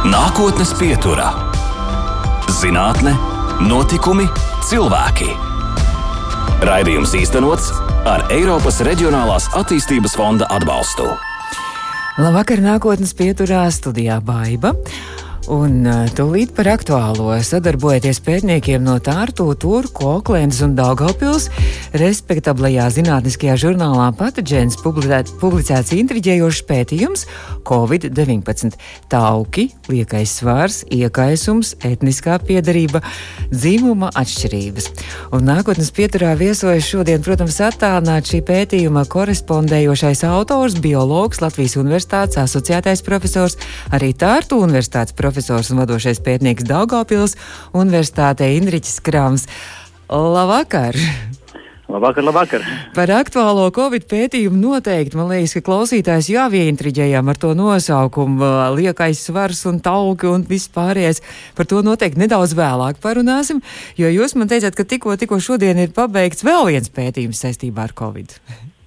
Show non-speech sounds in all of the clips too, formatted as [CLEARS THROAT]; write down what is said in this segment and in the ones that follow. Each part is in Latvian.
Nākotnes pieturā - zinātne, notikumi, cilvēki. Raidījums īstenots ar Eiropas Reģionālās attīstības fonda atbalstu. Labvakar, nākotnes pieturā studijā Baiva. Un tūlīt par aktuālo sadarbojoties pētniekiem no Tārtu, Turku, Oklēnas un Daugavpils, respektablajā zinātniskajā žurnālā Patogēns publicēts intriģējošs pētījums Covid-19 - tauki, liekais svārs, iekaisums, etniskā piedarība, dzimuma atšķirības. Un nākotnes pieturā viesojas šodien, protams, attālināt šī pētījuma korespondējošais autors, biologs, Latvijas Universitātes asociētais profesors, arī Tārtu Universitātes profesors un vadošais pētnieks Daugopils Universitātē Indriķis Krams. Labvakar! Labvakar, labvakar. Par aktuālo Covid pētījumu noteikti, man liekas, ka klausītājs jau ieintriģējām ar to nosaukumu, liekais svars un tauki un viss pārējais. Par to noteikti nedaudz vēlāk parunāsim, jo jūs man teicāt, ka tikko, tikko šodien ir pabeigts vēl viens pētījums saistībā ar Covid.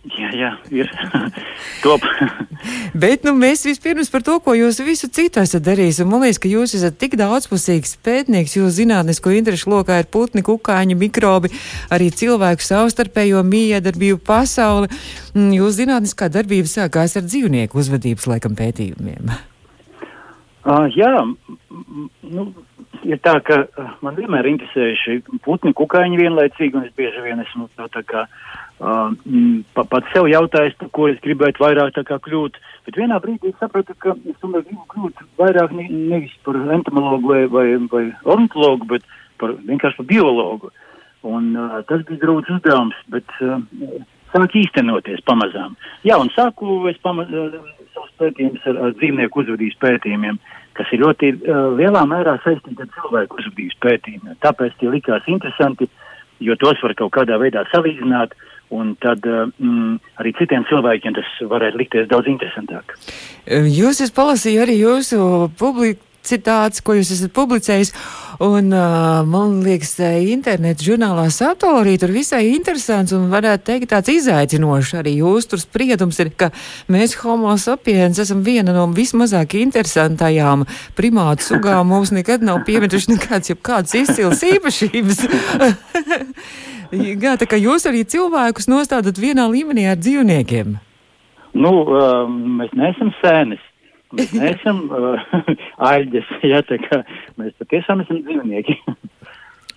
Jā, jā, ir [LAUGHS] top. [LAUGHS] Bet nu, mēs vispirms par to, ko jūs visu citu esat darījis. Un man liekas, ka jūs esat tik daudzpusīgs pētnieks, jūsu zinātnisko interešu lokā ir putni, kukaiņi, mikrobi, arī cilvēku savstarpējo miedarbību pasauli. Mm, jūsu zinātniskā darbība sākās ar dzīvnieku uzvedības laikam pētījumiem. Uh, jā, nu, ir tā, ka man vienmēr interesējuši putni, kukaiņi vienlaicīgi, un es bieži vien esmu tā, tā kā Uh, pa, pats sev jautājis, par ko es gribētu vairāk kļūt. Bet vienā brīdī es sapratu, ka es tomēr gribu kļūt vairāk ne, nevis par entomologu vai, vai, vai ornitologu, bet par, vienkārši par biologu. Un, uh, tas bija grūts uzdevums, bet uh, sāk īstenoties pamazām. Jā, un sāku es pama, uh, savus pētījumus ar, ar dzīvnieku uzvedības pētījumiem, kas ir ļoti uh, lielā mērā saistīti ar cilvēku uzvedības pētījumiem. Tāpēc tie likās interesanti, jo tos var kaut kādā veidā salīdzināt. Uh, Un tad eh, mm, arī citiem cilvēkiem tas varētu likties daudz interesantāk. Jūs esat palasījis arī jūsu publiku citāts, ko jūs esat publicējis. Un, uh, man liekas, interneta žurnālā Satorī tur visai interesants un varētu teikt tāds izaicinošs. Arī jūs tur spriedums ir, ka mēs homo sapiens esam viena no vismazāk interesantajām primātu sugām. Mums nekad nav piemetuši nekāds, jeb kāds izcils [LAUGHS] īpašības. [LAUGHS] Jā, tā kā jūs arī cilvēkus nostādat vienā līmenī ar dzīvniekiem. Nu, uh, mēs neesam sēnes. Mēs neesam [LAUGHS] uh, [LAUGHS] aļģes, ja tā kā mēs patiešām esam dzīvnieki. [LAUGHS]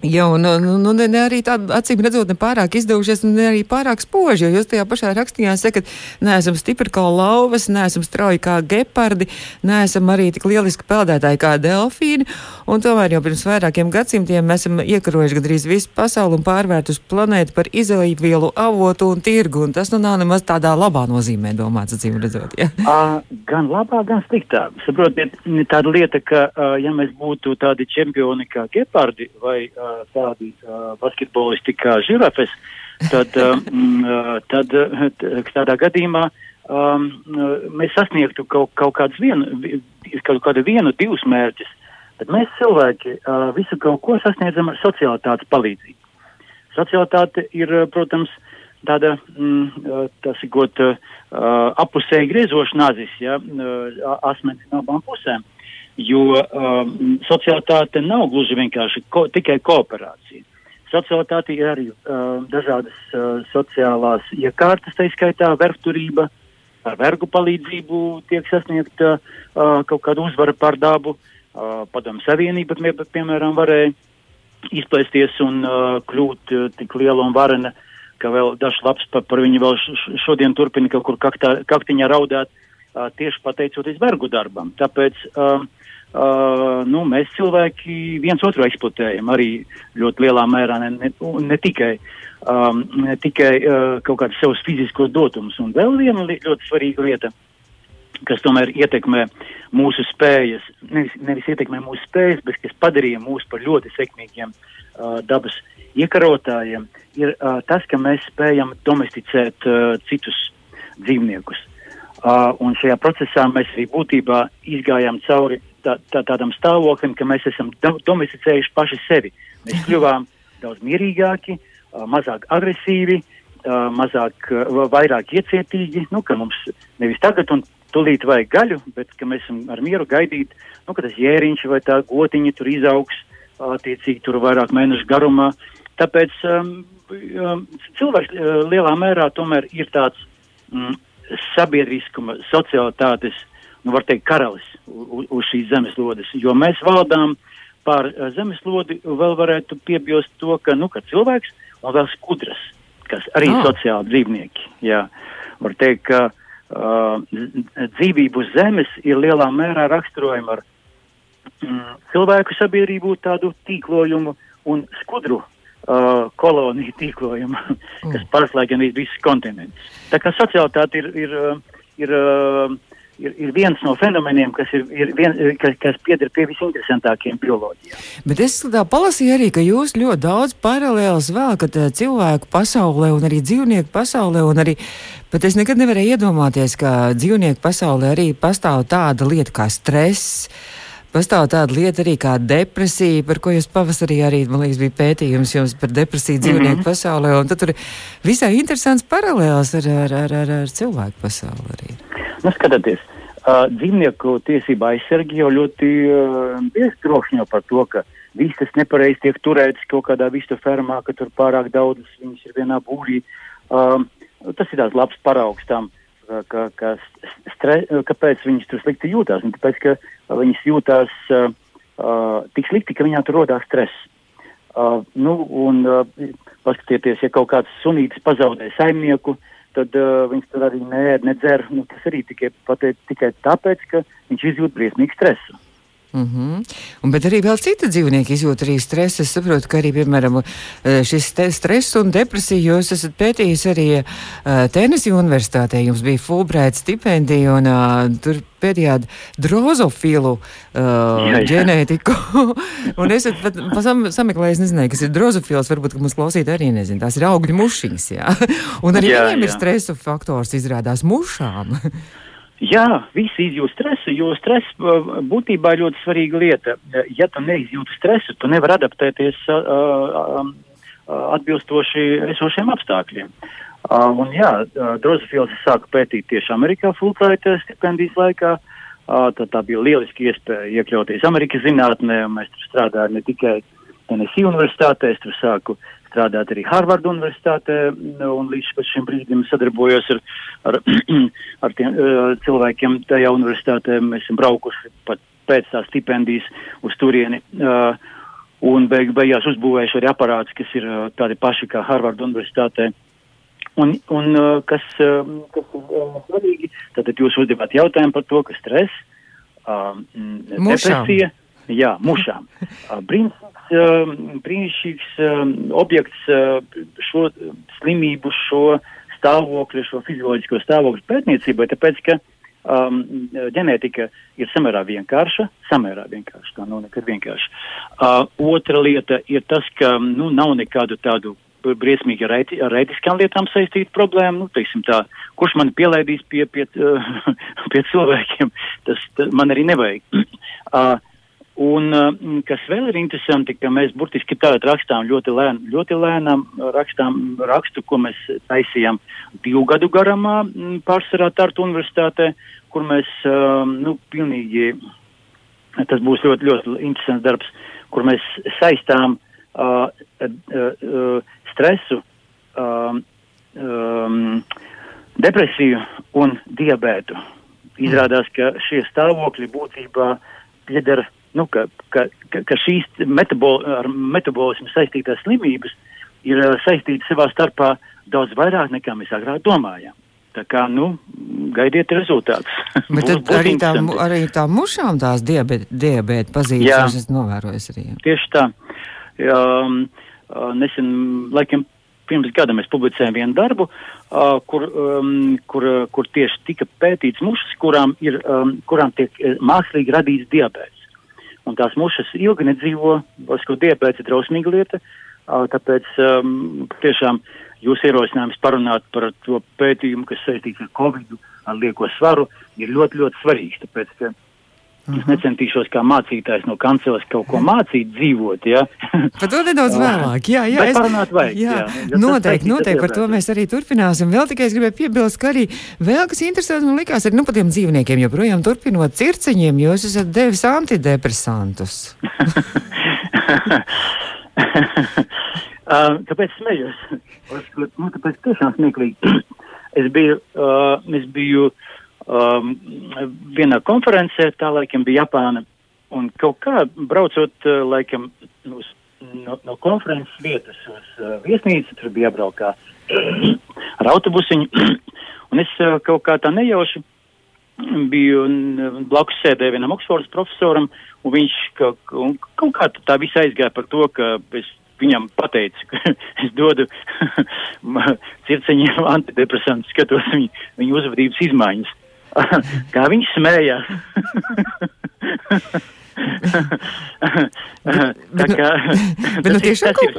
Jā, un nu, nu, ne, ne arī tāda acīm redzot, ne pārāk izdevušies, ne arī pārāk spoži. Jo jūs tajā pašā rakstījā sakat, neesam stipri kā lauvas, neesam strauji kā gepardi, neesam arī tik lieliski peldētāji kā delfīni. Un tomēr jau pirms vairākiem gadsimtiem mēs esam iekarojuši gandrīz visu pasauli un pārvērt uz planētu par izolīvielu avotu un tirgu. Un tas nu nav nemaz tādā labā nozīmē domāts, acīm redzot. Ja? Uh, [LAUGHS] gan labā, gan sliktā. Saprotiet, tāda lieta, ka uh, ja mēs būtu tādi čempioni kā gepardi vai uh, tādi basketbolisti kā žirafes, tad, tad tādā gadījumā um, mēs sasniegtu kaut, kaut kādus vienu, kaut kādu vienu, divus mērķus. Bet mēs cilvēki visu kaut ko sasniedzam ar sociālitātes palīdzību. Socialitāte ir, protams, tāda, tas ir got apusēji griezoša nazis, ja, asmenis no abām pusēm. Jo um, socialitāte nav gluži vienkārši ko, tikai kooperācija. Socialitāte ir arī uh, dažādas uh, sociālās iekārtas, tā izskaitā vergturība, ar vergu palīdzību tiek sasniegta uh, kaut kāda uzvara pār dabu. Uh, Padomu Savienība, pie, piemēram, varēja izplēsties un uh, kļūt uh, tik liela un varena, ka vēl dažs labs par, par viņu vēl šodien turpina kaut kur kaktā, kaktiņā raudāt, uh, tieši pateicoties vergu darbam. Tāpēc uh, Uh, nu, mēs cilvēki viens otru eksploatējam arī ļoti lielā mērā, ne, ne, ne tikai, um, ne tikai uh, kaut kādus savus fiziskos dotumus. Un vēl viena li ļoti svarīga lieta, kas tomēr ietekmē mūsu spējas, nevis, nevis ietekmē mūsu spējas, bet kas padarīja mūs par ļoti sekmīgiem uh, dabas iekarotājiem, ir uh, tas, ka mēs spējam domesticēt uh, citus dzīvniekus. Uh, un šajā procesā mēs arī būtībā izgājām cauri tā, tā, tādam stāvoklim, ka mēs esam domesticējuši paši sevi. Mēs kļuvām [LAUGHS] daudz mierīgāki, mazāk agresīvi, mazāk, vairāk iecietīgi, nu, ka mums nevis tagad un tulīt vajag gaļu, bet ka mēs esam ar mieru gaidīt, nu, ka tas jēriņš vai tā gotiņa tur izaugs, attiecīgi tur vairāk mēnešu garumā. Tāpēc um, cilvēks uh, lielā mērā tomēr ir tāds mm, sabiedriskuma, socialitātes, nu, var teikt, karalis uz, uz šīs zemeslodes, jo mēs valdām pār uh, zemeslodi, vēl varētu piebilst to, ka, nu, ka cilvēks un vēl skudras, kas arī oh. sociāli dzīvnieki, jā, var teikt, ka uh, dzīvību uz zemes ir lielā mērā raksturojama ar mm, cilvēku sabiedrību tādu tīklojumu un skudru uh, koloniju [LAUGHS] tīklojumu, mm. kas pārslēdz gan visus kontinentus. Tā kā sociālitāte ir, ir, ir, ir, ir viens no fenomeniem, kas, ir, ir vien, kas, kas pieder pie visinteresantākajiem bioloģijā. Bet es palasīju arī, ka jūs ļoti daudz paralēlus velkat cilvēku pasaulē un arī dzīvnieku pasaulē arī Bet es nekad nevarēju iedomāties, ka dzīvnieku pasaulē arī pastāv tāda lieta kā stress, Pastāv tāda lieta arī kā depresija, par ko jūs pavasarī arī, man liekas, bija pētījums jums par depresiju dzīvnieku mm -hmm. pasaulē, un tad tur visai interesants paralēls ar, ar, ar, ar, ar cilvēku pasauli arī. Nu, skatieties, uh, dzīvnieku tiesība aizsargi jau ļoti uh, bieži trokšņo par to, ka vistas nepareizi tiek turētas kaut kādā vistu fermā, ka tur pārāk daudzas viņas ir vienā būrī. Uh, tas ir tāds labs paraugs tam. Uh, ka, ka stre, kāpēc viņas tur slikti jūtās. Un tāpēc, ka viņas jūtās uh, uh, tik slikti, ka viņām tur rodās stress. Uh, nu, un uh, paskatieties, ja kaut kāds sunītis pazaudē saimnieku, tad uh, viņš tur arī nē, nedzer. Nu, tas arī tikai, pateic, tikai tāpēc, ka viņš izjūt briesmīgu stresu. Mm -hmm. un, bet arī vēl citi dzīvnieki izjūt arī stresu. Es saprotu, ka arī, piemēram, e, šis stress un depresija jūs esat pētījis arī uh, e, Tennessee universitātē. Jums bija Fulbright stipendija un uh, tur pētījāt drozofilu uh, jā, jā. ģenētiku. [LAUGHS] un es pat sam, sameklēju, nezināju, kas ir drozofils. Varbūt, ka mums klausīt arī nezinu. Tās ir augļu mušiņas, jā. [LAUGHS] un arī jā, viņiem jā. ir stresa faktors izrādās mušām. [LAUGHS] Jā, visi izjūt stresu, jo stress būtībā ir ļoti svarīga lieta. Ja tu neizjūti stresu, tu nevari adaptēties uh, uh, atbilstoši esošiem apstākļiem. Uh, un jā, drozofils sāka pētīt tieši Amerikā Fulbright stipendijas laikā. Tā, tā bija lieliski iespēja iekļauties Amerikas zinātnē, un mēs tur strādājām ne tikai Tennessee universitātē, es tur sāku uh, strādāt arī Harvardu universitātē, un līdz šim brīdim sadarbojos ar, ar, [CLEARS THROAT] ar tiem uh, cilvēkiem tajā universitātē. Mēs esam braukuši pat pēc tās stipendijas uz turieni. Uh, un beig, beigās uzbūvējuši arī aparātus, kas ir uh, tādi paši kā Harvardu universitātē. Un, un uh, kas, uh, kas ir svarīgi, tātad jūs uzdevāt jautājumu par to, ka stress, depresija, jā, mušām. Uh, Um, brīnišķīgs um, objekts uh, šo slimību, šo stāvokli, šo fizioloģisko stāvokli pētniecībai, tāpēc, ka um, ģenētika ir samērā vienkārša, samērā vienkārša, tā nav nekad vienkārša. Uh, otra lieta ir tas, ka nu, nav nekādu tādu briesmīgi ar, ēti, ar ētiskām lietām saistīta problēma. Nu, teiksim tā, kurš man pielaidīs pie, pie, uh, pie cilvēkiem, tas man arī nevajag. Uh, Un uh, kas vēl ir interesanti, ka mēs burtiski tagad rakstām ļoti, lēn, ļoti lēnām, rakstām rakstu, ko mēs taisījām divu gadu garumā pārsvarā Tartu universitātē, kur mēs, uh, nu, pilnīgi, tas būs ļoti, ļoti interesants darbs, kur mēs saistām uh, uh, uh, stresu, uh, um, depresiju un diabētu. Izrādās, ka šie stāvokļi būtībā pieder nu, ka, ka, ka, ka šīs metabol, ar metabolismu saistītās slimības ir uh, saistītas savā starpā daudz vairāk nekā mēs agrāk domājām. Tā kā, nu, gaidiet rezultātus. [LAUGHS] Bet tad arī tā, arī tā mušām tās diabēta diabēt pazīmes, jā, es novērojos arī. Jā. Tieši tā. Um, uh, nesen, laikam, pirms gada mēs publicējām vienu darbu, uh, kur, um, kur, uh, kur tieši tika pētīts mušas, kurām, ir, um, kurām tiek mākslīgi radīts diabēts un tās mušas ilgi nedzīvo, vasku diabēts ir drausmīga lieta, tāpēc um, tiešām jūs ierosinājums parunāt par to pētījumu, kas saistīts ar Covid, ar lieko svaru, ir ļoti, ļoti svarīgs, tāpēc, ka -huh. Es necentīšos kā mācītājs no kanceles kaut ko mācīt, dzīvot. Ja? [LAUGHS] par to nedaudz vēlāk. Jā, jā, es, vajag, jā, jā noteikti, noteikti par to mēs arī turpināsim. Vēl tikai es gribēju piebilst, ka arī vēl kas interesants man likās, ir nu, par tiem dzīvniekiem, joprojām turpinot circiņiem, jūs esat devis antidepresantus. [LAUGHS] uh, kāpēc smējos? nu, tāpēc tiešām smieklīgi. [CLEARS THROAT] es biju, uh, es biju um, vienā konferencē, tā laikam bija Japāna, un kaut kā braucot, uh, laikam, uz, no, no konferences vietas uz uh, viesnīcu, tur bija jābraukā [CLEARS THROAT] ar autobusiņu, [CLEARS THROAT] un es uh, kaut kā tā nejauši biju blakus sēdēju vienam Oksfordas profesoram, un viņš kaut, un kaut kā tā viss aizgāja par to, ka es viņam pateicu, ka [LAUGHS] es dodu [LAUGHS] circeņiem antidepresantus, skatos viņu, viņu uzvedības izmaiņas. [LAUGHS] kā viņš smējās. [LAUGHS] [LAUGHS] bet, kā, bet nu, tiešām kaut,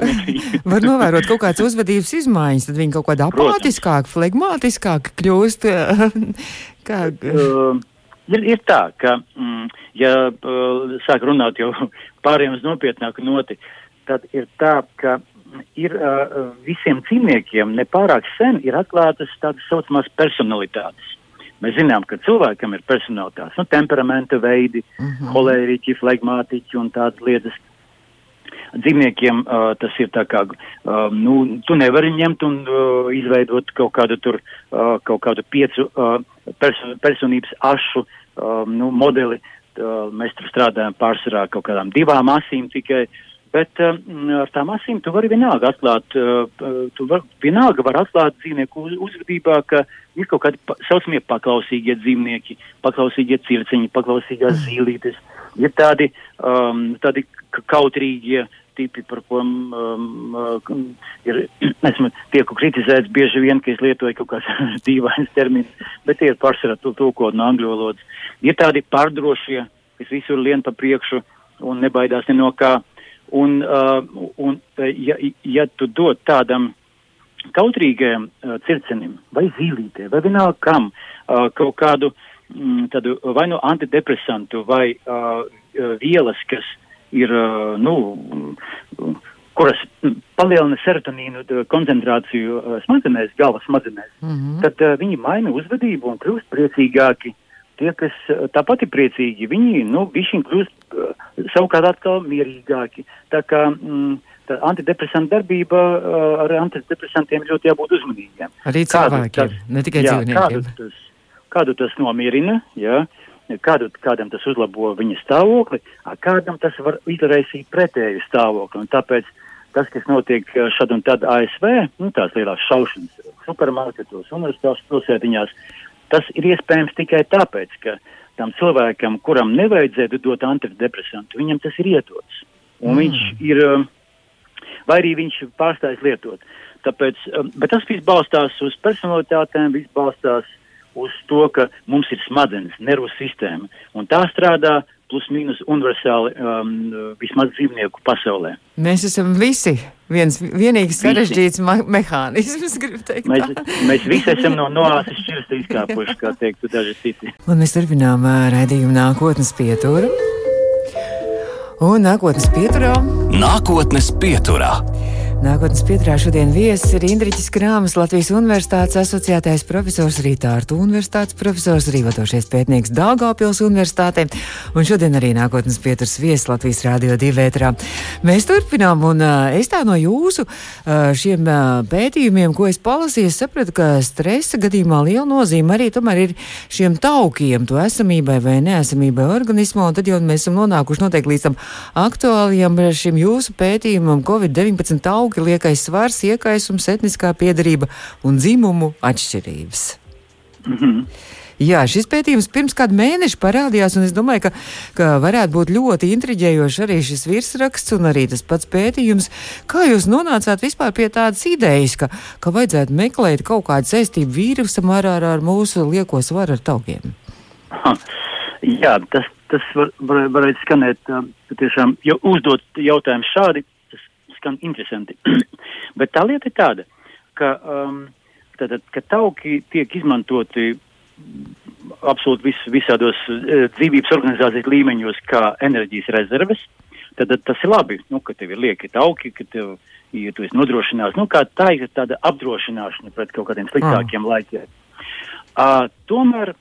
var novērot kaut kādas uzvedības izmaiņas, tad viņi kaut kādā apātiskāk, flegmātiskāk kļūst. kā, uh, ir, ir tā, ka, mm, ja uh, sāk runāt jau pāriem uz nopietnāku noti, tad ir tā, ka ir uh, visiem dzīvniekiem nepārāk sen ir atklātas tādas saucamās personalitātes. Mēs zinām, ka cilvēkam ir personalitātes, nu, temperamenta veidi, uh mhm. -huh. holēriķi, flegmātiķi un tādas lietas. Dzīvniekiem uh, tas ir tā kā, uh, nu, tu nevari ņemt un uh, izveidot kaut kādu tur, uh, kaut kādu piecu uh, perso personības ašu uh, nu, modeli. Uh, mēs tur strādājam pārsvarā kaut kādām divām asīm tikai. Uh, Bet uh, ar tām asīm tu vari vienalga atklāt, uh, tu var, vienalga var atklāt dzīvnieku uz, uzvedībā, ka ir kaut kādi saucamie paklausīgie dzīvnieki, paklausīgie circeņi, paklausīgās mm. zīlītes, ir tādi, um, tādi kautrīgie tipi, par ko um, um, ir, [CLEARS THROAT] esmu tieku kritizēts bieži vien, ka es lietoju kaut kāds [LAUGHS] dīvains termins, bet tie ir pārsvarā tulkot no angļu valodas. Ir tādi pārdrošie, kas visur lien pa priekšu un nebaidās ne no kā. Un, uh, un ja, ja tu dod tādam kautrīgajam uh, circenim vai zīlītē vai vienalga kam uh, kaut kādu mm, tādu vai nu antidepresantu vai uh, vielas, kas ir, nu, kuras palielina serotonīnu koncentrāciju smadzenēs, galvas smadzenēs, mm -hmm. tad uh, viņi maina uzvedību un kļūst priecīgāki. Tie, kas tāpat ir priecīgi, viņi, nu, viņi kļūst uh, savukārt atkal mierīgāki. Tā kā mm, tā antidepresanta darbība uh, ar antidepresantiem ļoti jābūt uzmanīgiem. Arī cilvēkiem, tas, ne tikai jā, dzīvniekiem. Kādu tas, kādu tas nomierina, jā, kādu, kādam tas uzlabo viņa stāvokli, kādam tas var izraisīt pretēju stāvokli. Un tāpēc tas, kas notiek šad un tad ASV, nu, tās lielās šaušanas supermarketos, universitātes pilsētiņās, Tas ir iespējams tikai tāpēc, ka tam cilvēkam, kuram nevajadzētu dot antidepresantu, viņam tas ir iedots. Un mm. viņš ir, um, vai arī viņš pārstājas lietot. Tāpēc, um, bet tas viss balstās uz personalitātēm, viss balstās uz to, ka mums ir smadzenes, nervu sistēma, un tā strādā plus mīnus universāli um, vismaz dzīvnieku pasaulē. Mēs esam visi viens vienīgs sarežģīts mehānisms, [LAUGHS] gribu teikt. Mēs, mēs visi esam no noāses šķirsta izkāpuši, kā teiktu daži citi. Un mēs turpinām raidījumu nākotnes pieturu. Un nākotnes pieturā. Nākotnes pieturā. Nākotnes pieturā šodien viesis ir Indriķis Krāmas, Latvijas Universitātes asociētais profesors, Rītārtu Universitātes profesors, arī vadošies pētnieks Dāngāpils Universitātē, un šodien arī nākotnes pieturas viesis Latvijas Rādio 2 vētrā. Mēs turpinām, un es tā no jūsu šiem pētījumiem, ko es palasīju, sapratu, ka stresa gadījumā liela nozīme arī tomēr ir šiem taukiem, to esamībai vai neesamībai organismā, un tad jau mēs esam nonākuši noteikti līdz tam aktuālajam šim jūsu pētījumam COVID-19 taukiem augi, liekais svars, iekaisums, etniskā piedarība un dzimumu atšķirības. Mm -hmm. Jā, šis pētījums pirms kāda mēneša parādījās, un es domāju, ka, ka varētu būt ļoti intriģējoši arī šis virsraksts un arī tas pats pētījums. Kā jūs nonācāt vispār pie tādas idejas, ka, ka vajadzētu meklēt kaut kādu saistību vīrusam ar, ar, ar mūsu lieko svaru ar taugiem? Ha, jā, tas, tas var, var, varētu skanēt tiešām, jo uzdot jautājumu šādi skan interesanti. [CLEARS THROAT] Bet tā lieta ir tāda, ka, um, tātad, ka tauki tiek izmantoti absolūti vis, visādos uh, dzīvības organizācijas līmeņos kā enerģijas rezerves, tad, tad tas ir labi, nu, ka tev ir lieki tauki, ka tev, ja tu esi nodrošinās, nu, kā tā ir tāda apdrošināšana pret kaut kādiem sliktākiem mm. laikiem. Uh, tomēr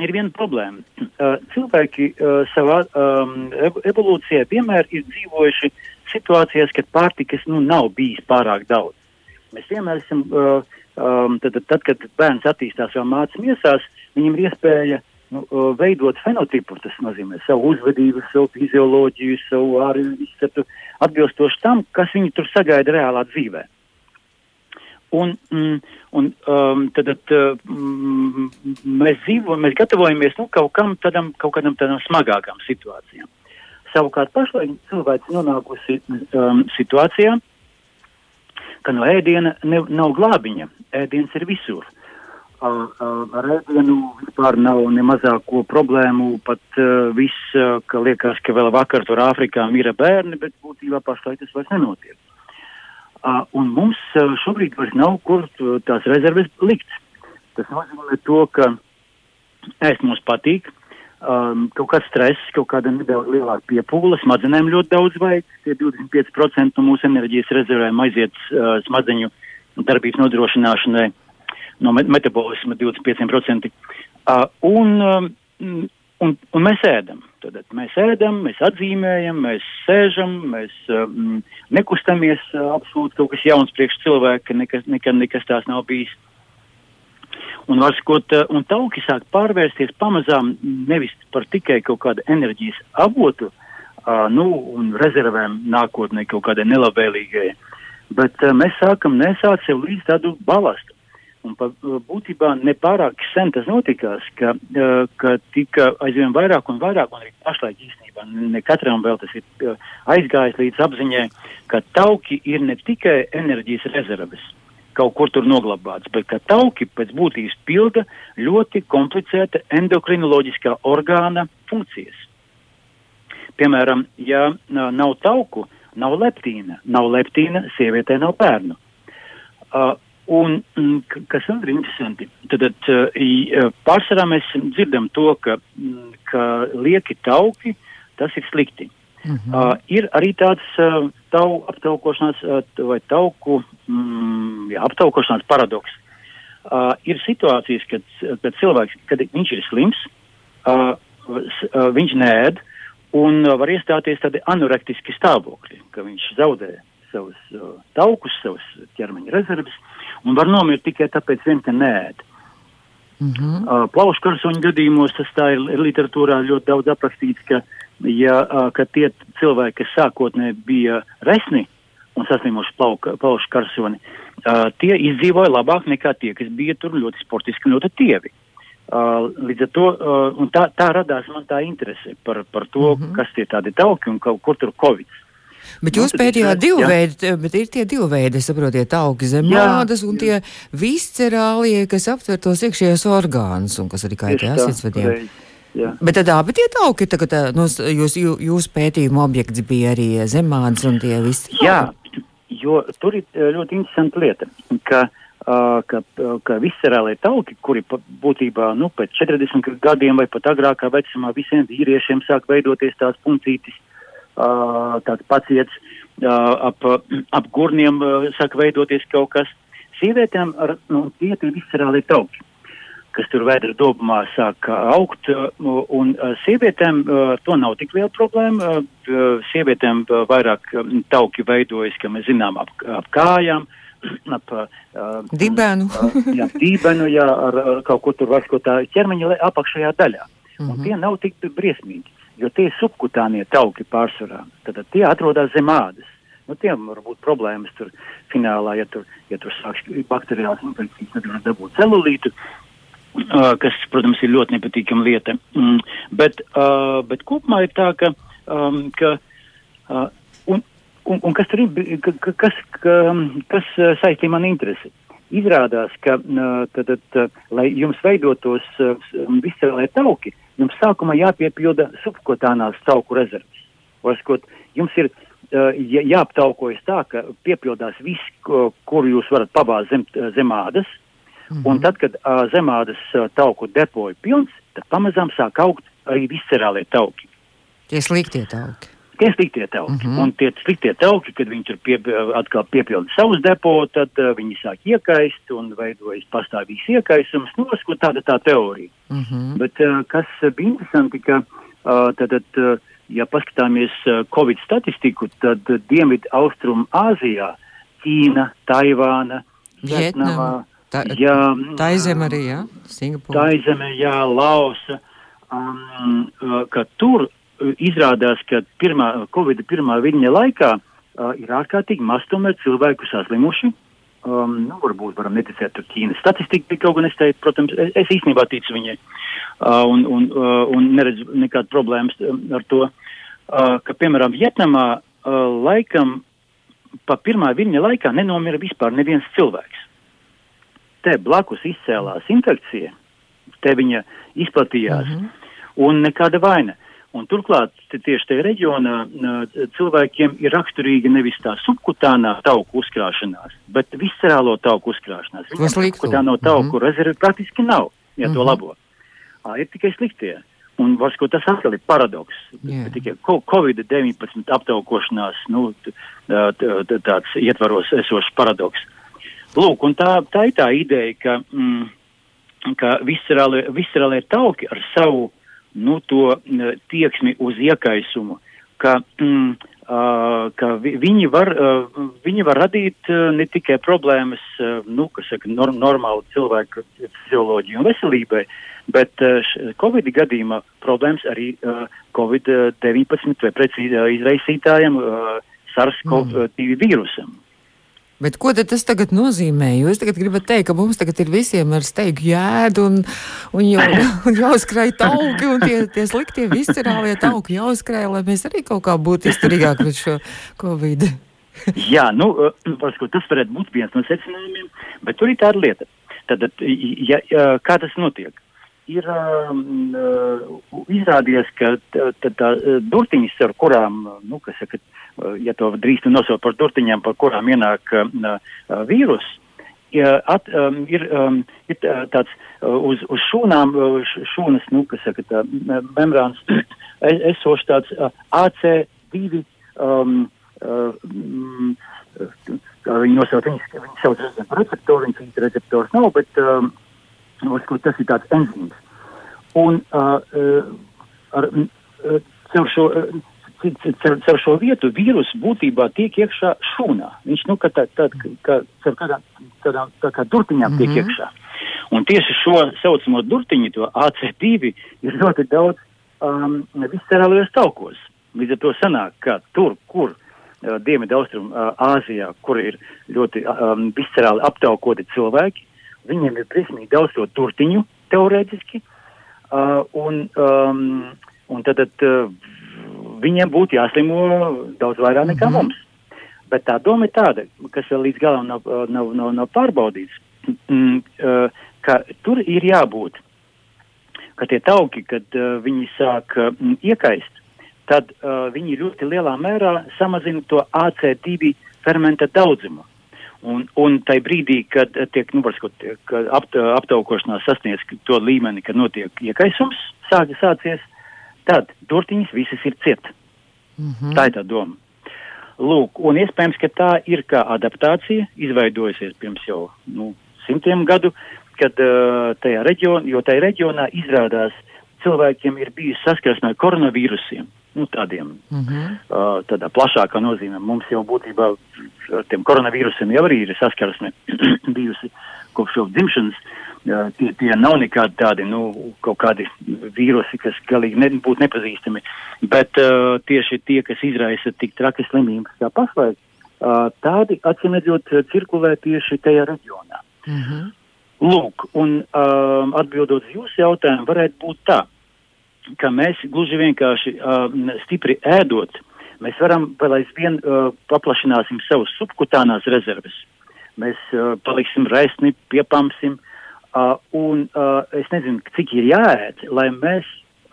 ir viena problēma. Uh, cilvēki uh, savā um, evolūcijā vienmēr ir dzīvojuši situācijās, kad pārtikas nu, nav bijis pārāk daudz. Mēs vienmēr esam, uh, um, tad, tad, kad bērns attīstās jau mācības miesās, viņam ir iespēja nu, veidot fenotipu, tas nozīmē savu uzvedību, savu fizioloģiju, savu ārēju izskatu, atbilstoši tam, kas viņu tur sagaida reālā dzīvē. Un, mm, un um, tad, tad mm, mēs dzīvojam, mēs gatavojamies nu, kaut, kam tādam, kaut kādam tādam smagākam situācijām. Savukārt pašlaik cilvēks nonākusi um, situācijā, ka no ēdiena ne, nav glābiņa, ēdiens ir visur. Uh, uh, ar ēdienu vispār nav ne mazāko problēmu, pat uh, viss, uh, ka liekas, ka vēl vakar tur Āfrikā mira bērni, bet būtībā pašlaik tas vairs nenotiek. Uh, un mums uh, šobrīd vairs nav kur tās rezerves likt. Tas nozīmē to, ka ēst mums patīk, um, kaut kāds stress, kaut kāda nedaudz lielāka piepūle, smadzenēm ļoti daudz vajag. Tie 25% no mūsu enerģijas rezervēm aiziet uh, smadzeņu darbības nodrošināšanai, no met metabolisma 25%. Uh, un, um, un, un mēs ēdam. Tad mēs ēdam, mēs atzīmējam, mēs sēžam, mēs um, nekustamies uh, absolūti kaut kas jauns priekš cilvēka, nekas, nekad nekas tās nav bijis. Un, varskot, un tauki sāk pārvērsties pamazām nevis par tikai kaut kādu enerģijas avotu, uh, nu, un rezervēm nākotnē kaut kādai nelabvēlīgai, bet uh, mēs sākam nesāt sev līdz tādu balastu. Un pa, būtībā nepārāk sen tas notikās, ka, ka tika aizvien vairāk un vairāk, un arī pašlaik īstenībā ne katram vēl tas ir aizgājis līdz apziņai, ka tauki ir ne tikai enerģijas rezerves, kaut kur tur noglabāts, bet ka tauki pēc būtības pilda ļoti komplicēta endokrinoloģiskā orgāna funkcijas. Piemēram, ja nav tauku, nav leptīna, nav leptīna, sievietē nav bērnu. Uh, Un, mm, kas vēl ir interesanti, tad, tad pārsvarā mēs dzirdam to, ka, mm, ka lieki tauki, tas ir slikti. Mm -hmm. uh, ir arī tāds uh, tau aptaukošanās uh, vai tauku mm, jā, aptaukošanās paradoks. Uh, ir situācijas, kad, kad cilvēks, kad viņš ir slims, uh, uh, viņš nēd un uh, var iestāties tādi anorektiski stāvokļi, ka viņš zaudē savus uh, taukus, savus ķermeņa rezerves. Uh, un var nomirt tikai tāpēc, vien, ka nēd. Mm -hmm. uh, Plaušu karsoņu gadījumos tas tā ir, literatūrā ļoti daudz aprakstīts, ka, ja, uh, ka tie cilvēki, kas sākotnēji bija resni un saslimuši plaušu karsoni, uh, tie izdzīvoja labāk nekā tie, kas bija tur ļoti sportiski un ļoti tievi. Uh, līdz ar to, uh, tā, tā radās man tā interese par, par to, mm -hmm. kas tie tādi tauki un kaut kur tur covid. Bet jūs nu, pētījāt divu veidu, bet ir tie divi veidi, saprotiet, augi zem mādas un tie viscerālie, kas aptver tos iekšējos orgānus un kas arī kaitē asinsvadiem. Jā. Bet tad abi tie tauki, tagad no, jūs, jūs pētījuma objekts bija arī zemādas un tie visi. Jā, jo tur ir ļoti interesanta lieta, ka, ka, ka viscerālie tauki, kuri būtībā nu, pēc 40 gadiem vai pat agrākā vecumā visiem vīriešiem sāk veidoties tās puncītis, tāds paciets ap, ap gurniem saka veidoties kaut kas. Sievietēm ar nu, tie ir viscerāli tauki, kas tur vēdra dobumā sāk augt, un sievietēm to nav tik liela problēma. Sievietēm vairāk tauki veidojas, ka mēs zinām, ap, ap kājām, [CLEARS THROAT] ap uh, dibenu. jā, dibenu, jā, ar, ar kaut ko tur vaskotā ķermeņa apakšējā daļā. Mm -hmm. Un mhm. tie nav tik briesmīgi jo tie subkutānie tauki pārsvarā. Tad, tie atrodas zem ādas. Nu, tiem var būt problēmas tur finālā, ja tur, ja tur sāks bakteriāls infekcijas, tad var dabūt celulītu, uh, kas, protams, ir ļoti nepatīkama lieta. Mm, bet, uh, bet kopumā ir tā, ka, um, ka uh, un, un, un kas tur ir, ka, kas, ka, kas uh, saistī man interesi? Izrādās, ka, tad, tad, lai jums veidotos viscelē tauki, jums sākumā jāpiepilda subkotānās tauku rezerves. Varskot, jums ir uh, jāaptaukojas tā, ka piepildās viss, kur jūs varat pabāzt zem, zem ādas, -hmm. Un tad, kad uh, zemādas uh, tauku depo ir pilns, tad pamazām sāk augt arī viscerālie tauki. Tie sliktie tauki. Tie sliktie tauki. Mm -hmm. Un tie sliktie tauki, kad viņi tur pie, atkal piepilda savus depo, tad uh, viņi sāk iekaist un veidojas pastāvīgs iekaisums. Nu, ko tāda tā teorija. Mm -hmm. Bet uh, kas bija interesanti, ka uh, tad, tad, uh, ja paskatāmies uh, Covid statistiku, tad uh, Dienvidu Austrum Āzijā, Ķīna, Taivāna, Vietnamā, tā, jā, tā izem arī, jā, Singapūra. Tā izeme, jā, Lausa, um, uh, ka tur izrādās, ka pirmā, Covid pirmā viņa laikā uh, ir ārkārtīgi maz tomēr cilvēku saslimuši. Um, nu, varbūt varam neticēt tur Ķīnas statistika, bet kaut gan es teicu, protams, es, es īstenībā ticu viņai uh, un, un, uh, un neredzu nekādu problēmas ar to, uh, ka, piemēram, Vietnamā uh, laikam pa pirmā viņa laikā nenomira vispār neviens cilvēks. Te blakus izcēlās infekcija, te viņa izplatījās mm -hmm. un nekāda vaina. Un turklāt tieši tajā reģionā cilvēkiem ir raksturīga nevis tā subkutānā tauku uzkrāšanās, bet viscerālo tauku uzkrāšanās. Viņam subkutāno tauku mm -hmm. rezervi praktiski nav, ja mm -hmm. to mhm. labo. À, ir tikai sliktie. Un varbūt tas atkal ir paradoks. Yeah. Tikai Covid-19 aptaukošanās, nu, tāds ietvaros esošs paradoks. Lūk, un tā, tā ir tā ideja, ka, mm, ka viscerālie tauki ar savu nu, to tieksmi uz iekaisumu, ka, mm, ka vi, viņi, var, viņi var radīt ne tikai problēmas, nu, kas saka, nor normālu cilvēku fizioloģiju un veselībai, bet Covid gadījumā problēmas arī uh, Covid-19 vai precīzi izraisītājiem uh, SARS-CoV-2 mm. vīrusam. Bet ko tas tagad nozīmē? Jūs tagad gribat teikt, ka mums tagad ir visiem ar steigu jēdu un, un, jau, [LAUGHS] un jāuzkrāj tauki un tie, tie sliktie viscerālie tauki jāuzkrāj, lai mēs arī kaut kā būtu izturīgāki pret šo Covid. [LAUGHS] Jā, nu, varbūt tas varētu būt viens no secinājumiem, bet tur ir tāda lieta. Tad, ja, ja, kā tas notiek? Ir um, izrādījies, ka tā, tā, tā durtiņas, ar kurām, nu, kas saka, Eh, ja to drīkst nosaukt par durtiņām, par kurām ienāk uh, vīrus, at, um, ir, um, ir tāds uh, uz, uz šūnām, šūnas, nu, kas saka, tā membrāns, [CLEARS THROAT] esošs tāds uh, AC2, um, uh, mm, kā viņi nosauc, viņi, viņi sauc par receptoru, viņas īsti receptors nav, bet um, tas ir tāds enzīms. Un uh, uh, ar, uh, caur šo, uh, caur šo vietu vīrusu būtībā tiek iekšā šūnā. Viņš, nu, ka tā, tā, kā, caur kādām, tādām, tā kā durtiņām tiek mm -hmm. iekšā. Un tieši šo saucamo durtiņu, to AC2, ir ļoti daudz um, viscerālajos taukos. Līdz ar to sanāk, ka tur, kur uh, Dienvidu Austrum uh, Āzijā, kur ir ļoti um, viscerāli aptaukoti cilvēki, viņiem ir briesmīgi daudz to turtiņu teorētiski, uh, un, um, un tad, tad uh, viņiem būtu jāslimo daudz vairāk nekā mm -hmm. mums. Bet tā doma ir tāda, kas vēl līdz galam nav, nav, nav, nav pārbaudīts, mm, uh, ka tur ir jābūt, ka tie tauki, kad uh, viņi sāk uh, iekaist, tad uh, viņi ļoti lielā mērā samazina to AC2 fermenta daudzumu. Un, un tai brīdī, kad tiek, nu, apt, aptaukošanās sasniedz to līmeni, kad notiek iekaisums, sāk, sācies, tad durtiņas visas ir ciet. Mm -hmm. Tā ir tā doma. Lūk, un iespējams, ka tā ir kā adaptācija, izveidojusies pirms jau nu, simtiem gadu, kad uh, tajā reģionā, jo tajā reģionā izrādās cilvēkiem ir bijusi saskarsme ar koronavīrusiem. Nu, tādiem, mm -hmm. uh, tādā plašākā nozīmē. Mums jau būtībā ar tiem koronavīrusiem jau arī ir saskarsme [CLEARS THROAT] bijusi kopš jau dzimšanas. Uh, tie, tie nav nekādi tādi, nu, kaut kādi vīrusi, kas galīgi ne, būtu nepazīstami, bet uh, tieši tie, kas izraisa tik trakas slimības kā pašlaik, uh, tādi atsimedzot cirkulē tieši tajā reģionā. Mm -hmm. Lūk, un uh, atbildot uz jūsu jautājumu, varētu būt tā, ka mēs gluži vienkārši uh, stipri ēdot, mēs varam vēl aizvien uh, paplašināsim savus subkutānās rezerves. Mēs uh, paliksim raisni, piepamsim, uh, Uh, un uh, es nezinu, cik ir jāēd, lai mēs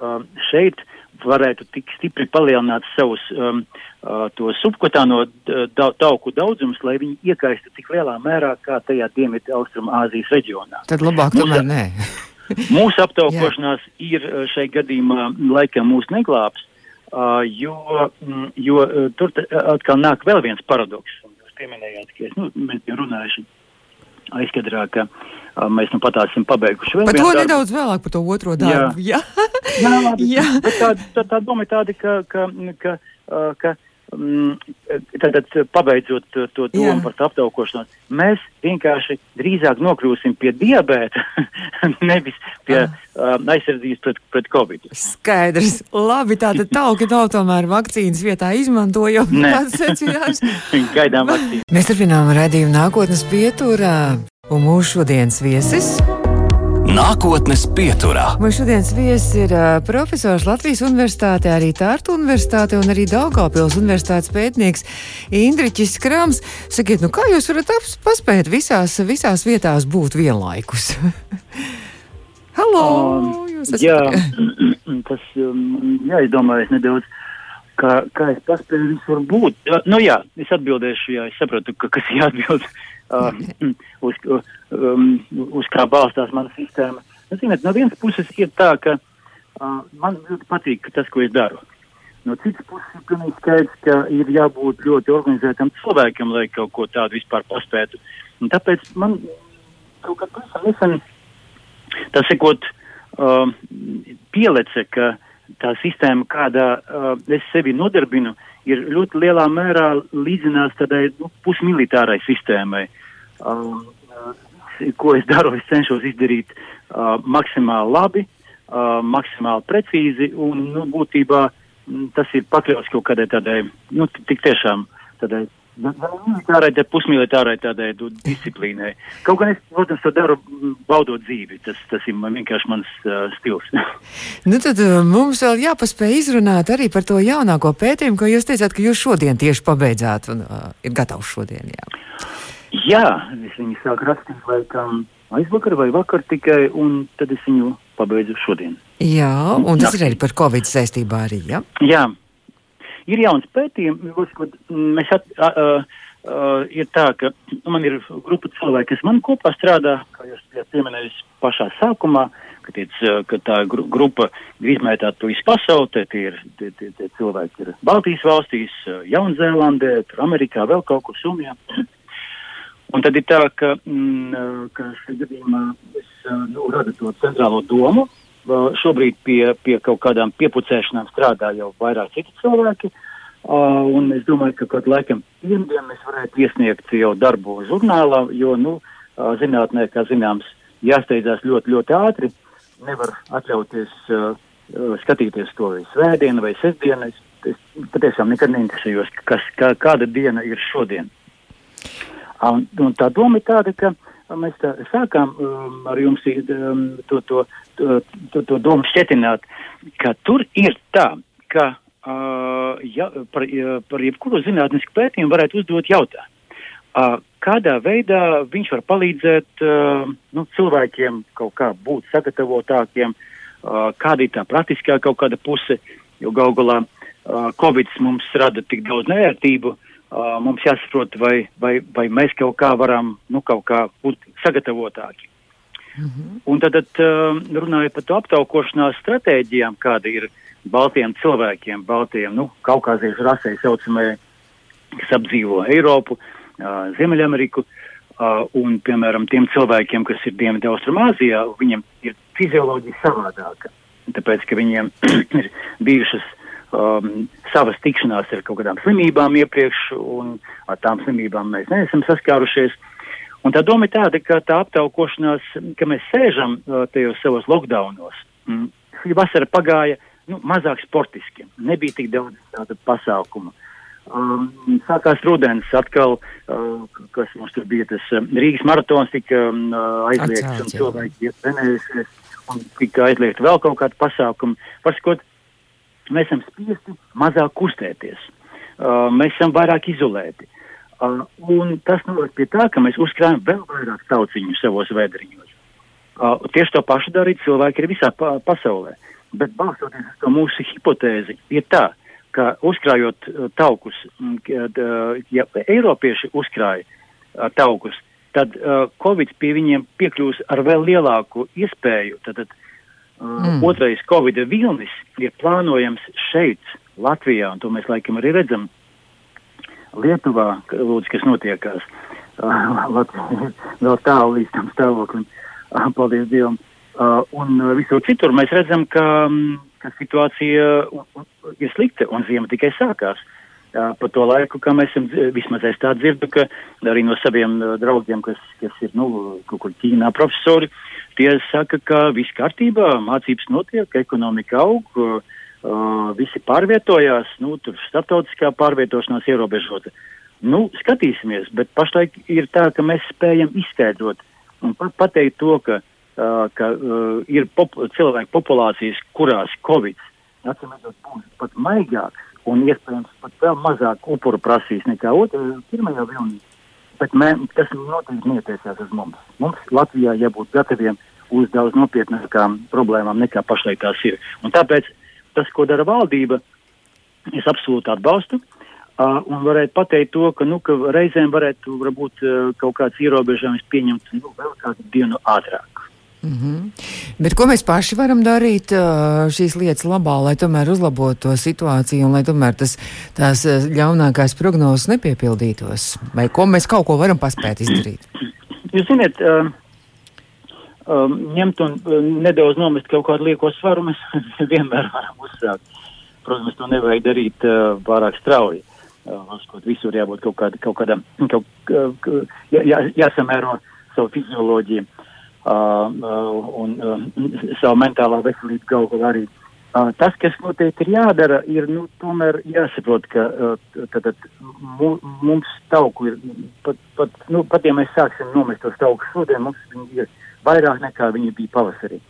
uh, šeit varētu tik stipri palielināt savus um, uh, to subkotāno da, tauku daudzumus, lai viņi iekaistu tik lielā mērā kā tajā Dienvidu Austrum Āzijas reģionā. Tad labāk tomēr nē. [LAUGHS] mūsu aptaukošanās ir šai gadījumā laikam mūs neglābs, uh, jo, mm, jo uh, tur atkal nāk vēl viens paradoks. Jūs pieminējāt, ka es, nu, mēs bijām runājuši aizkadrā, ka uh, mēs nu pat esam pabeiguši vēl Par vienu to darbu. nedaudz vēlāk, par to otro darbu. Jā. Jā. [LAUGHS] Jā. Bet tā, tā, tā doma ir tāda, ka, ka, ka, ka tātad pabeidzot to, to Jā. domu par to aptaukošanos, mēs vienkārši drīzāk nokļūsim pie diabēta, [LAUGHS] nevis pie Ah. uh, aizsardzības pret, pret covid. Skaidrs. Labi, tātad [LAUGHS] tauki nav tomēr vakcīnas vietā izmantojama. Nē. Tāds secinājums. [LAUGHS] Gaidām vakcīnu. Mēs turpinām redzējumu nākotnes pieturā. Un mūsu šodienas viesis. Nākotnes pieturā. Mūsu šodienas viesis ir profesors Latvijas Universitātē, arī Tārtu Universitāte un arī Daugavpils Universitātes pētnieks Indriķis Krams. Sakiet, nu kā jūs varat paspēt visās, visās vietās būt vienlaikus? [LAUGHS] Halo! Um, esat- Jā, [CLEARS THROAT] tas um, jāizdomājas nedaudz. Kā, kā es paspēju visur būt? Nu jā, es atbildēšu, jā, es saprotu, ka kas jāatbild, uh, [LAUGHS] uz, um, uz kā balstās mana sistēma. Nu, ziniet, no vienas puses ir tā, ka uh, man ļoti patīk tas, ko es daru. No citas puses ir pilnīgi skaidrs, ka ir jābūt ļoti organizētam cilvēkam, lai kaut ko tādu vispār paspētu. Un tāpēc man kaut kā pavisam nesen tā sakot, uh, pielece, ka tā sistēma, kādā uh, es sevi nodarbinu, ir ļoti lielā mērā līdzinās tādai nu, pusmilitārai sistēmai. Um, uh, ko es daru, es cenšos izdarīt uh, maksimāli labi, uh, maksimāli precīzi un nu, būtībā mm, tas ir pakļauts kaut kādai tādai, nu, tik tiešām tādai gan militārai, tad pusmilitārai tādai disciplīnai. Kaut gan es, protams, to daru mm, baudot dzīvi. Tas, tas ir man vienkārši mans uh, stils. [LAUGHS] Nu, tad uh, mums vēl jāpaspēj izrunāt arī par to jaunāko pētījumu, ko jūs teicāt, ka jūs šodien tieši pabeidzāt un uh, ir gatavs šodien. Jā. Jā, es viņu sāku rakstīt laikam aizvakar vai vakar tikai, un tad es viņu pabeidzu šodien. Jā, un tas Jā. ir arī par Covid saistībā arī, jā? Jā, ir jauns pētījums, ko mēs at, a, a, a, ir tā, ka man ir grupa cilvēki, kas man kopā strādā, kā jūs bijāt pieminējis pašā sākumā, ka, tiec, ka tā gru, grupa ir izmētāta visu pasauli, tie ir tie, tie, tie cilvēki ir Baltijas valstīs, Jaunzēlandē, tur Amerikā, vēl kaut kur Somijā. Un tad ir tā, ka, mm, ka šajā gadījumā es uh, nu, radu to centrālo domu. Šobrīd pie, pie kaut kādām piepucēšanām strādā jau vairāk citi cilvēki. Uh, un es domāju, ka kaut laikam pirmdien mēs varētu iesniegt jau darbu žurnālā, jo, nu, uh, zinātnē, kā zināms, jāsteidzās ļoti, ļoti ātri. Nevar atļauties uh, skatīties to svētdienu vai sestdienu. Es, es patiešām nekad neinteresējos, kas, kā, kāda diena ir šodien. Un, un tā doma ir tāda, ka mēs tā sākām um, ar jums um, to, to, to, to, to domu šķietināt, ka tur ir tā, ka uh, ja, par, ja, par jebkuru zinātnisku pētījumu varētu uzdot jautājumu. Uh, kādā veidā viņš var palīdzēt uh, nu, cilvēkiem kaut kā būt sagatavotākiem, uh, kāda ir tā praktiskā kaut kāda puse, jo gal galā uh, Covid mums rada tik daudz neērtību, uh, mums jāsaprot, vai, vai, vai mēs kaut kā varam, nu, kaut kā būt sagatavotāki. Un tad, tad uh, runājot par to aptaukošanās stratēģijām, kāda ir baltiem cilvēkiem, baltiem, nu, kaukāziešu rasē saucamajai, kas apdzīvo Eiropu, uh, Ziemeļameriku, uh, un, piemēram, tiem cilvēkiem, kas ir Dienvidu Austrumāzijā, viņiem ir fizioloģija savādāka. Tāpēc, ka viņiem [CLEARS THROAT] ir bijušas um, savas tikšanās ar kaut kādām slimībām iepriekš, un ar tām slimībām mēs neesam saskārušies. Un tā doma ir tāda, ka tā aptaukošanās, ka mēs sēžam uh, tajos savos lockdownos, mm, vasara pagāja nu, mazāk sportiski, nebija tik daudz tādu pasākumu. Um, sākās rudens, atkal, uh, kas mums tur bija, tas um, Rīgas maratons tika um, aizliegts, Atcelts, un cilvēki iet trenējušies, un tika aizliegta vēl kaut kāda pasākuma. Pasakot, mēs esam spiesti mazāk kustēties, uh, mēs esam vairāk izolēti. Uh, un tas noved pie tā, ka mēs uzkrājam vēl vairāk tauciņu savos vēdriņos. Uh, tieši to pašu darīt cilvēki ir visā pa pasaulē. Bet balstoties uz to mūsu hipotēzi, ir tā, ka uzkrājot uh, taukus, kad uh, ja Eiropieši uzkrāja uh, taukus, tad uh, Covid pie viņiem piekļūs ar vēl lielāku iespēju. Tad, tad uh, mm. otrais Covid vilnis ir plānojams šeit, Latvijā, un to mēs laikam arī redzam. Lietuvā, lūdzu, kas notiekās, uh, Latvijā vēl tālu līdz tam stāvoklim, uh, paldies Dievam. Uh, un visur citur mēs redzam, ka, um, ka situācija ir slikta un ziema tikai sākās. Uh, pa to laiku, kā mēs esam, vismaz es tā dzirdu, ka arī no saviem uh, draugiem, kas, kas ir, nu, kaut kur Ķīnā profesori, tie saka, ka viss kārtībā, mācības notiek, ekonomika aug, uh, visi pārvietojās, nu, tur starptautiskā pārvietošanās ierobežota. Nu, skatīsimies, bet pašlaik ir tā, ka mēs spējam izskaidrot un pateikt to, ka uh, ka uh, ir pop cilvēku populācijas, kurās Covid atcīmredzot būs pat maigāks un iespējams pat vēl mazāk upuru prasīs nekā otrajā, pirmajā vilnī. Bet mē, tas noteikti neatiecās uz mums. Mums Latvijā jābūt gataviem uz daudz nopietnākām problēmām nekā pašlaik tās ir. Un tāpēc tas, ko dara valdība, es absolūti atbalstu. Uh, un varētu pateikt to, ka, nu, ka reizēm varētu varbūt uh, kaut kāds ierobežojums pieņemt nu, vēl kādu dienu ātrāk. Mm -hmm. Bet ko mēs paši varam darīt šīs lietas labā, lai tomēr uzlabotu to situāciju un lai tomēr tas, tās ļaunākās prognozes nepiepildītos? Vai ko mēs kaut ko varam paspēt izdarīt? Jūs zināt, um, um, ņemt un nedaudz nomest kaut kādu lieko svaru mēs [LAUGHS] vienmēr varam uzsākt. Protams, to nevajag darīt uh, pārāk strauji. Uh, visur jābūt kaut, kāda, kaut kādam, kaut, uh, jā, jā, jāsamēro savu fizioloģiju. Uh, Uh, un uh, savu mentālā veselību galu galā arī. Uh, tas, kas noteikti ir jādara, ir nu, tomēr jāsaprot, ka uh, tad, mums tauku ir, pat, pat, nu, pat ja mēs sāksim nomest tos taukus šodien, mums viņi ir vairāk nekā viņi bija pavasarī.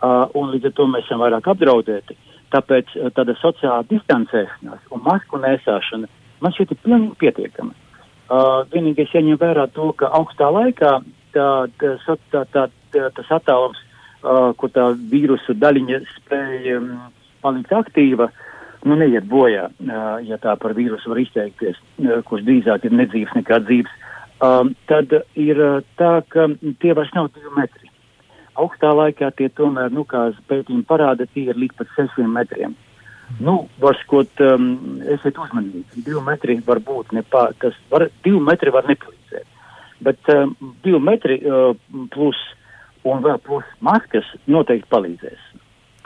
Uh, un līdz ar to mēs esam vairāk apdraudēti. Tāpēc uh, tāda sociālā distancēšanās un masku nēsāšana man šķiet ir pilnīgi pietiekama. Uh, vienīgais jāņem vērā to, ka augstā laikā tā, tā, tā, tā, tā, tas attālums, uh, kur tā vīrusu daļiņa spēja um, palikt aktīva, nu, neiet bojā, uh, ja tā par vīrusu var izteikties, uh, kurš drīzāk ir nedzīvs nekā dzīves. Um, tad ir uh, tā, ka tie vairs nav divi metri. Augstā laikā tie tomēr, nu, kā pētījumi parāda, tie ir līdz pat sešiem metriem. Nu, var skot, um, esiet uzmanīgi. Divi metri var būt nepār, tas var, divi metri var nepalīdzēt. Bet um, divi metri uh, plus un vēl plus maskas noteikti palīdzēs.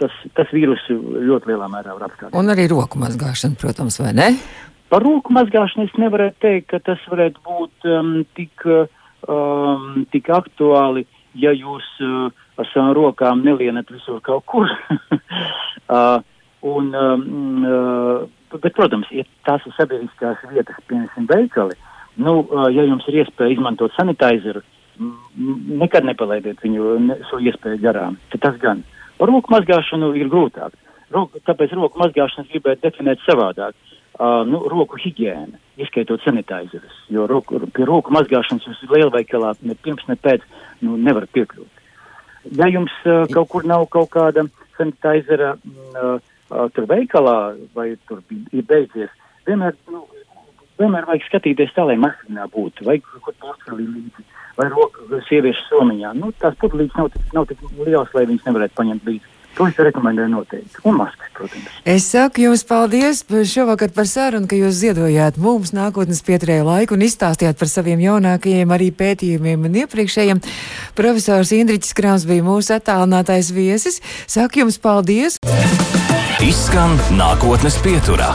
Tas, tas vīrusu ļoti lielā mērā var apskatīt. Un arī roku mazgāšana, protams, vai ne? Par roku mazgāšanu es nevarētu teikt, ka tas varētu būt um, tik, um, tik aktuāli, ja jūs uh, ar savām rokām nelienat visur kaut kur. [LAUGHS] uh, un, um, uh, bet, protams, ja tās ir sabiedriskās vietas, piemēram, veikali, Nu, ja jums ir iespēja izmantot sanitizeru, nekad nepalaidiet viņu ne, šo iespēju garām. Tas gan. Par roku mazgāšanu ir grūtāk. Roku, tāpēc roku mazgāšanu gribētu definēt savādāk. Uh, nu, roku higiēna, ieskaitot sanitizerus, jo roku, pie roku mazgāšanas jūs lielveikalā ne pirms, ne pēc nu, nevar piekļūt. Ja jums uh, kaut kur nav kaut kāda sanitizera uh, uh, tur veikalā vai tur ir beidzies, vienmēr nu, vienmēr vajag skatīties tā, lai mašīnā būtu, vai kaut kur porcelī līdzi, vai roka sieviešu somiņā. Nu, tās pudelītes nav, nav tik lielas, lai viņas nevarētu paņemt līdzi. To es rekomendēju noteikti. Un maskas, protams. Es saku jums paldies šovakar par sarunu, ka jūs ziedojāt mums nākotnes pieturēju laiku un izstāstījāt par saviem jaunākajiem arī pētījumiem un iepriekšējiem. Profesors Indriķis Krāms bija mūsu attālinātais viesis. Saku jums paldies! Izskan nākotnes pieturā.